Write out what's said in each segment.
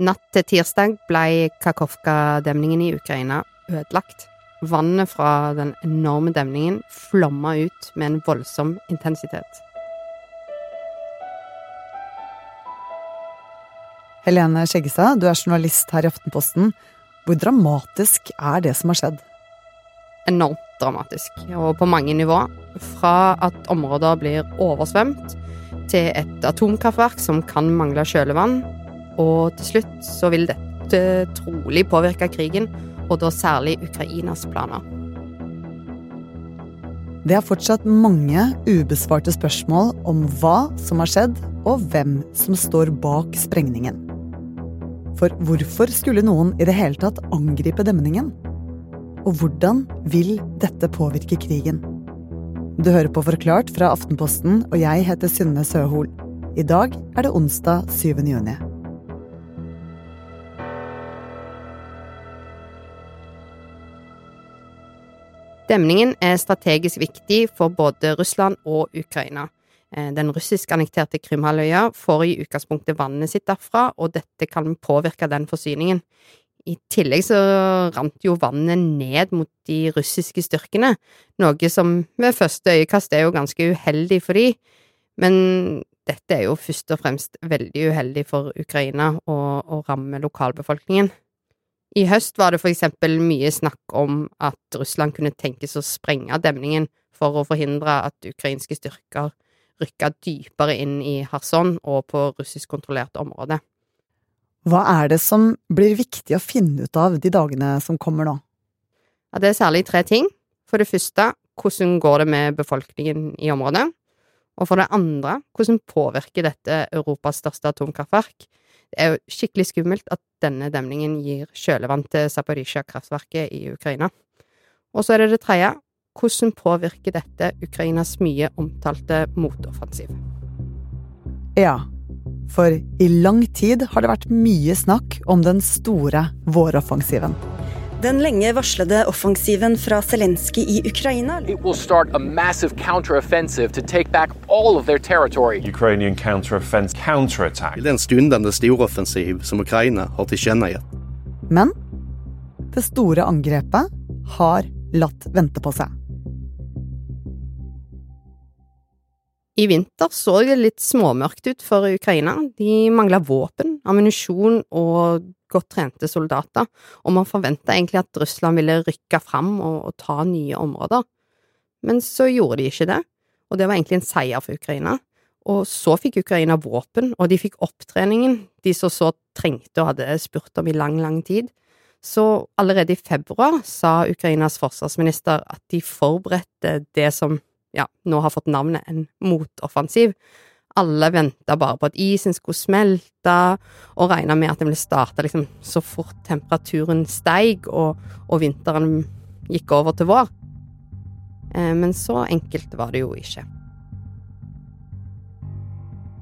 Natt til tirsdag ble Kakovka-demningen i Ukraina ødelagt. Vannet fra den enorme demningen flomma ut med en voldsom intensitet. Helene Skjeggestad, du er journalist her i Aftenposten. Hvor dramatisk er det som har skjedd? Enormt dramatisk, og på mange nivå. Fra at områder blir oversvømt, til et atomkraftverk som kan mangle kjølevann, og til slutt så vil dette trolig påvirke krigen, og da særlig Ukrainas planer. Det er fortsatt mange ubesvarte spørsmål om hva som har skjedd, og hvem som står bak sprengningen. For hvorfor skulle noen i det hele tatt angripe demningen? Og hvordan vil dette påvirke krigen? Du hører på Forklart fra Aftenposten, og jeg heter Synne Søhol. I dag er det onsdag 7. juni. Demningen er strategisk viktig for både Russland og Ukraina. Eh, den russisk annekterte Krimhalvøya får i utgangspunktet vannet sitt derfra, og dette kan påvirke den forsyningen. I tillegg så rant jo vannet ned mot de russiske styrkene, noe som ved første øyekast er jo ganske uheldig for de, men dette er jo først og fremst veldig uheldig for Ukraina og, og rammer lokalbefolkningen. I høst var det for eksempel mye snakk om at Russland kunne tenkes å sprenge demningen for å forhindre at ukrainske styrker rykka dypere inn i Kherson og på russiskkontrollert område. Hva er det som blir viktig å finne ut av de dagene som kommer nå? Ja, det er særlig tre ting. For det første, hvordan går det med befolkningen i området? Og for det andre, hvordan påvirker dette Europas største atomkraftverk? Det er jo skikkelig skummelt at denne demningen gir kjølevann til Zaporizjzja-kraftverket i Ukraina. Og så er det det tredje, hvordan påvirker dette Ukrainas mye omtalte motoffensiv? Ja, for i lang tid har det vært mye snakk om den store våroffensiven. Den lenge varslede offensiven fra Zelenskyj i Ukraina Det will start a massive counteroffensive to take back all of their territory. Ukrainian counteroffensive counterattack. til den stundende storoffensiv som Ukraina har tilkjennegitt. Men det store angrepet har latt vente på seg. I vinter så det litt småmørkt ut for Ukraina. De mangla våpen, ammunisjon og godt trente soldater, og man forventa egentlig at Russland ville rykke fram og, og, ta nye områder. Men så gjorde de ikke det, og det var egentlig en seier for Ukraina. Og så fikk Ukraina våpen, og de fikk opptreningen de så så trengte og hadde spurt om i lang, lang tid. Så allerede i februar sa Ukrainas forsvarsminister at de forberedte det som ja, nå har fått navnet en motoffensiv. Alle venta bare på at isen skulle smelte, og regna med at den ville starte liksom så fort temperaturen steig og, og vinteren gikk over til vår. Eh, men så enkelt var det jo ikke.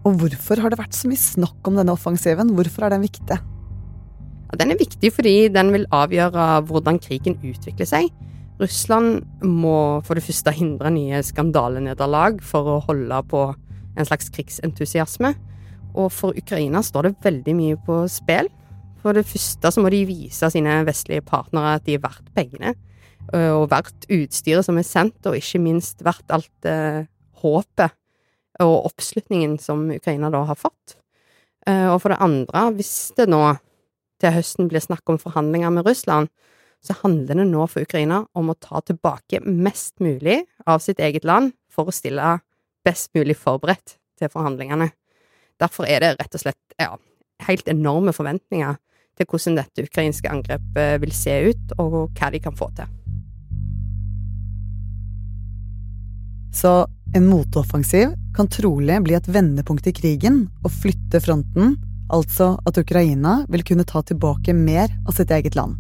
Og hvorfor har det vært så mye snakk om denne offensiven? Hvorfor er den viktig? Ja, den er viktig fordi den vil avgjøre hvordan krigen utvikler seg. Russland må for det første hindre nye skandalenederlag for å holde på en slags krigsentusiasme. Og for Ukraina står det veldig mye på spill. For det første så må de vise sine vestlige partnere at de er verdt pengene, og verdt utstyret som er sendt, og ikke minst verdt alt eh, håpet og oppslutningen som Ukraina da har fått. Eh, og for det andre, hvis det nå til høsten blir snakk om forhandlinger med Russland, så handler det nå for Ukraina om å ta tilbake mest mulig av sitt eget land for å stille best mulig forberedt til forhandlingene. Derfor er det rett og slett ja, helt enorme forventninger til hvordan dette ukrainske angrepet vil se ut, og hva de kan få til. Så en motoffensiv kan trolig bli et vendepunkt i krigen og flytte fronten, altså at Ukraina vil kunne ta tilbake mer av sitt eget land.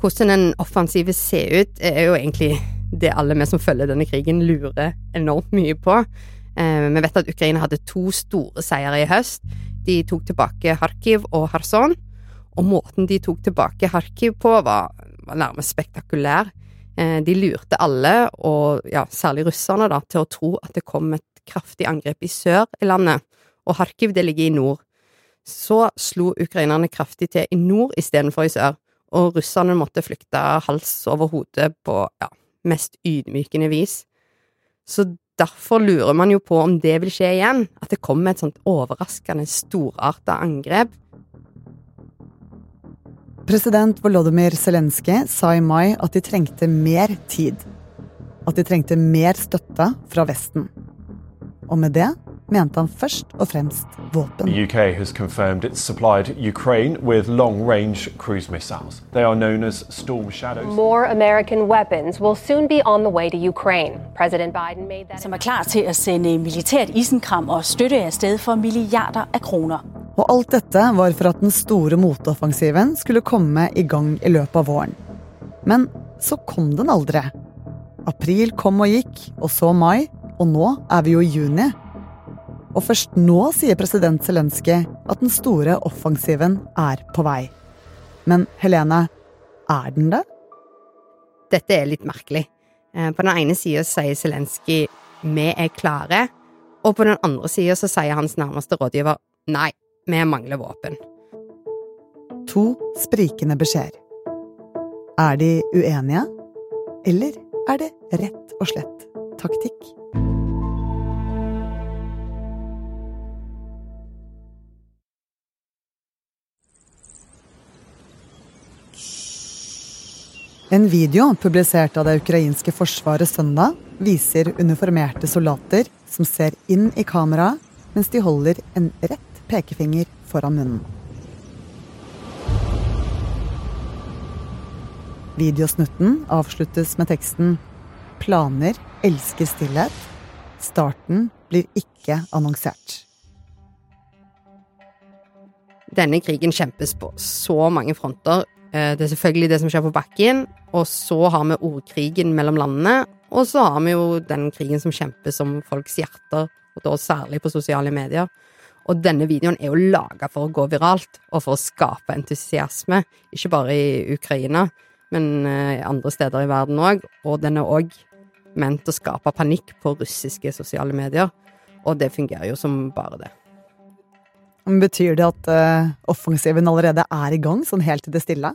Hvordan en offensiv ser ut, er jo egentlig det alle vi som følger denne krigen, lurer enormt mye på. Eh, vi vet at Ukraina hadde to store seire i høst. De tok tilbake Kharkiv og Kherson, og måten de tok tilbake Kharkiv på, var, var nærmest spektakulær. Eh, de lurte alle, og ja, særlig russerne, da, til å tro at det kom et kraftig angrep i sør i landet, og Kharkiv det ligger i nord. Så slo ukrainerne kraftig til i nord istedenfor i sør, og russerne måtte flykte hals over hode på ja, mest ydmykende vis. Så derfor lurer man jo på om det vil skje igjen, at det kommer et sånt overraskende storarta angrep. President Volodymyr Zelenskyj sa i mai at de trengte mer tid. At de trengte mer støtte fra Vesten. Og med det mente han først og fremst våpen. UK has confirmed it's supplied Ukraine with long range cruise missiles. They are known as Storm Shadows. More American weapons will soon be on the way to Ukraine. President Biden made that som er klar til at sende militært isenkram og støtte afsted for milliarder av kroner. Og alt dette var for at den store motoffensiven skulle komme i gang i løpet av våren. Men så kom den aldri. April kom og gikk, og så mai, og nå er vi jo i juni. Og først nå sier president Zelenskyj at den store offensiven er på vei. Men Helene, er den det? Dette er litt merkelig. Eh, På den ene sida sier Zelenskyj 'vi er klare', og på den andre sida så sier hans nærmeste rådgiver 'nei, vi mangler våpen'. To sprikende beskjeder. Er de uenige? Eller er det rett og slett taktikk? En video publisert av det ukrainske forsvaret søndag viser uniformerte soldater som ser inn i kameraet mens de holder en rett pekefinger foran munnen. Videosnutten avsluttes med teksten 'Planer elsker stillhet'. Starten blir ikke annonsert. Denne krigen kjempes på så mange fronter. Eh, Det er selvfølgelig det som skjer på bakken, og så har vi ordkrigen mellom landene, og så har vi jo den krigen som kjempes om folks hjerter, og da særlig på sosiale medier. Og denne videoen er jo laga for å gå viralt, og for å skape entusiasme, ikke bare i Ukraina, men eh, andre steder i verden òg, og den er òg ment å skape panikk på russiske sosiale medier, og det fungerer jo som bare det. Betyr det at uh, offensiven allerede er i gang, sånn helt i det stille?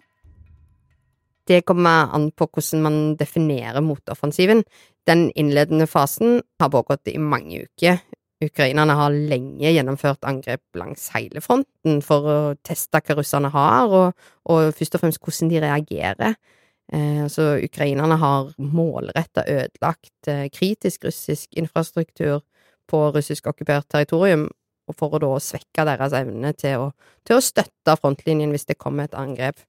Det kommer an på hvordan man definerer motoffensiven. Den innledende fasen har pågått i mange uker. Ukrainerne har lenge gjennomført angrep langs hele fronten for å teste hva russerne har, og, og først og fremst hvordan de reagerer. Eh, så ukrainerne har målretta ødelagt eh, kritisk russisk infrastruktur på russisk okkupert territorium, og for å da svekke deres evne til å, til å støtte frontlinjen hvis det kommer et angrep.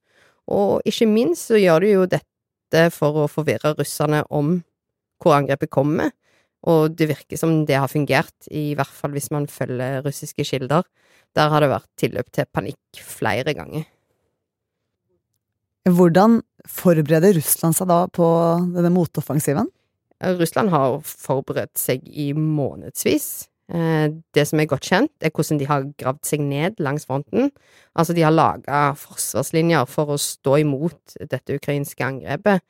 Og ikke minst så gjør de jo dette for å forvirre russerne om hvor angrepet kommer, og det virker som det har fungert, i hvert fall hvis man følger russiske kilder. Der har det vært tilløp til panikk flere ganger. Hvordan forbereder Russland seg da på denne motoffensiven? Russland har forberedt seg i månedsvis. Eh, Det som er godt kjent, er hvordan de har gravd seg ned langs fronten. Altså, de har laga forsvarslinjer for å stå imot dette ukrainske angrepet.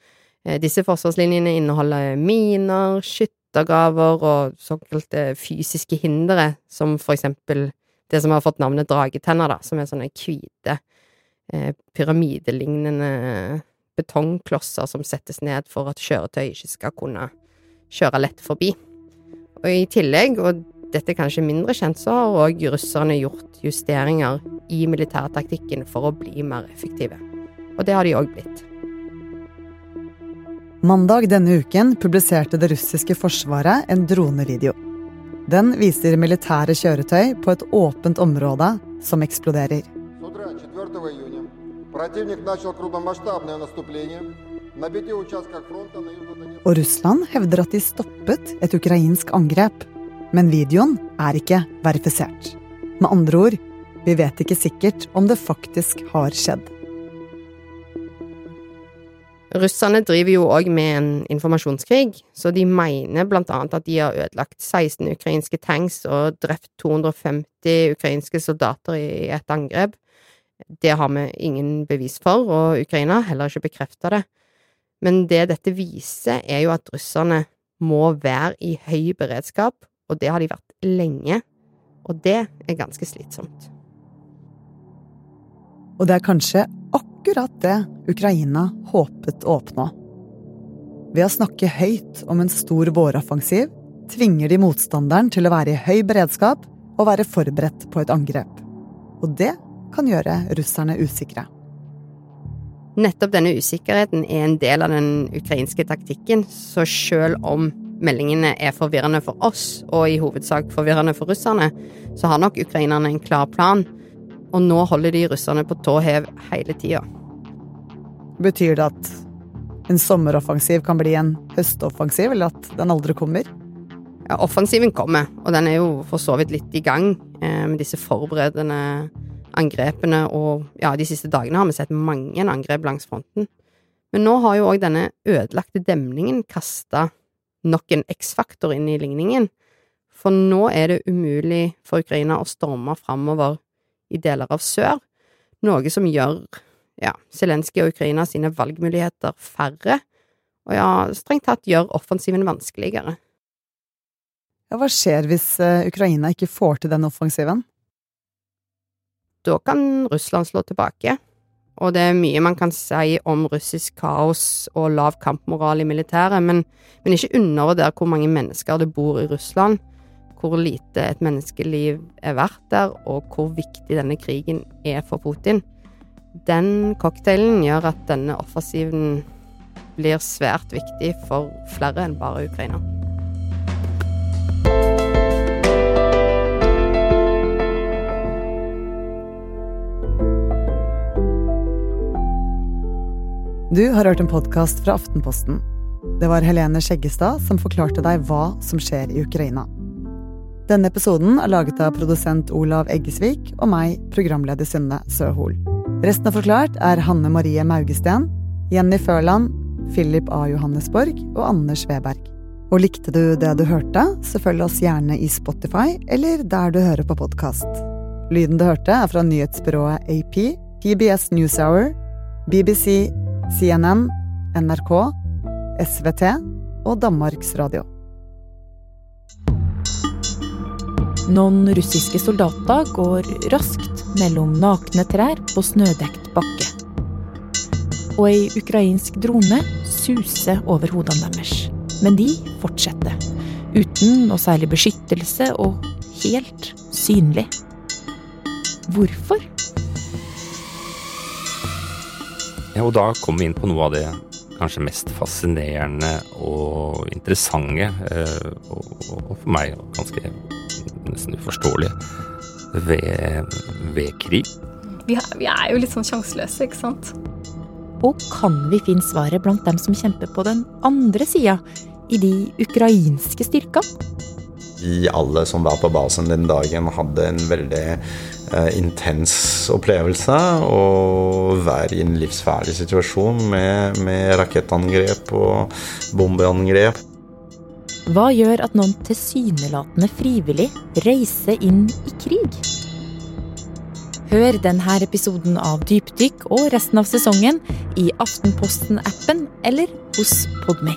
Eh, Disse forsvarslinjene inneholder miner, skyttergraver og såkalte fysiske hindre, som for eksempel det som har fått navnet dragetenner, da, som er sånne hvite, eh, pyramidelignende betongklosser som settes ned for at kjøretøy ikke skal kunne kjøre lett forbi. Og i tillegg, og dette kanskje mindre kjent, så har òg russerne gjort justeringer i militærtaktikken for å bli mer effektive. Og det har de òg blitt. Mandag denne uken publiserte det russiske forsvaret en dronevideo. Den viser militære kjøretøy på et åpent område som eksploderer. Og Russland hevder at de stoppet et ukrainsk angrep. Men videoen er ikke verifisert. Med andre ord, vi vet ikke sikkert om det faktisk har skjedd. Russerne driver jo òg med en informasjonskrig, så de mener blant annet at de har ødelagt 16 ukrainske tanks og drept 250 ukrainske soldater i et angrep. Det har vi ingen bevis for, og Ukraina heller ikke bekrefta det. Men det dette viser, er jo at russerne må være i høy beredskap, og det har de vært lenge. Og det er ganske slitsomt. Og det er kanskje akkurat det Ukraina håpet å oppnå. Ved å snakke høyt om en stor våroffensiv tvinger de motstanderen til å være i høy beredskap og være forberedt på et angrep. Og det kan gjøre russerne usikre. Nettopp denne usikkerheten er en del av den ukrainske taktikken, så selv om meldingene er forvirrende for oss, og i hovedsak forvirrende for russerne, så har nok ukrainerne en klar plan, og nå holder de russerne på tå hev hele tida. Betyr det at en sommeroffensiv kan bli en høstoffensiv, eller at den aldri kommer? Ja, offensiven kommer, og den er jo for så vidt litt i gang eh, med disse forberedende angrepene, og ja, de siste dagene har vi sett mange angrep langs fronten. Men nå har jo òg denne ødelagte demningen kasta nok en X-faktor inn i ligningen, for nå er det umulig for Ukraina å storme framover i deler av sør, noe som gjør ja, Zelenskyj og Ukraina sine valgmuligheter færre, og ja, strengt tatt gjør offensiven vanskeligere. Ja, hva skjer hvis eh, Ukraina ikke får til den offensiven? Da kan Russland slå tilbake, og det er mye man kan si om russisk kaos og lav kampmoral i militæret, men, men ikke undervurder hvor mange mennesker det bor i Russland, hvor lite et menneskeliv er verdt der, og hvor viktig denne krigen er for Putin. Den cocktailen gjør at denne offensiven blir svært viktig for flere enn bare Ukraina. Du har hørt en podkast fra Aftenposten. Det var Helene Skjeggestad som forklarte deg hva som skjer i Ukraina. Denne episoden er laget av produsent Olav Eggesvik og meg, programleder Synne Søhol. Resten av Forklart er Hanne Marie Maugesten, Jenny Førland, Philip A. Johannesborg og Anders Weberg. Og likte du det du hørte, så følg oss gjerne i Spotify eller der du hører på podkast. Lyden du hørte, er fra nyhetsbyrået AP, PBS NewsHour, BBC CNN, NRK, SVT og Danmarks Radio. Noen russiske soldater går raskt mellom nakne trær på snødekt bakke. Og ei ukrainsk drone suser over hodene deres. Men de fortsetter. Uten noe særlig beskyttelse og helt synlig. Hvorfor? Ja, og da kommer vi inn på noe av det kanskje mest fascinerende og interessante, eh, og, og, for meg ganske nesten uforståelig, ved, ved krig. Vi, vi, er jo litt sånn sjanseløse, ikke sant? Og kan vi finne svaret blant dem som kjemper på den andre sida, i de ukrainske styrkene? Vi alle som var på basen den dagen, hadde en veldig eh, intens opplevelse. Å være i en livsfarlig situasjon med, med rakettangrep og bombeangrep. Hva gjør at noen tilsynelatende frivillig reiser inn i krig? Hør denne episoden av Dypdykk og resten av sesongen i Aftenposten-appen eller hos Podme.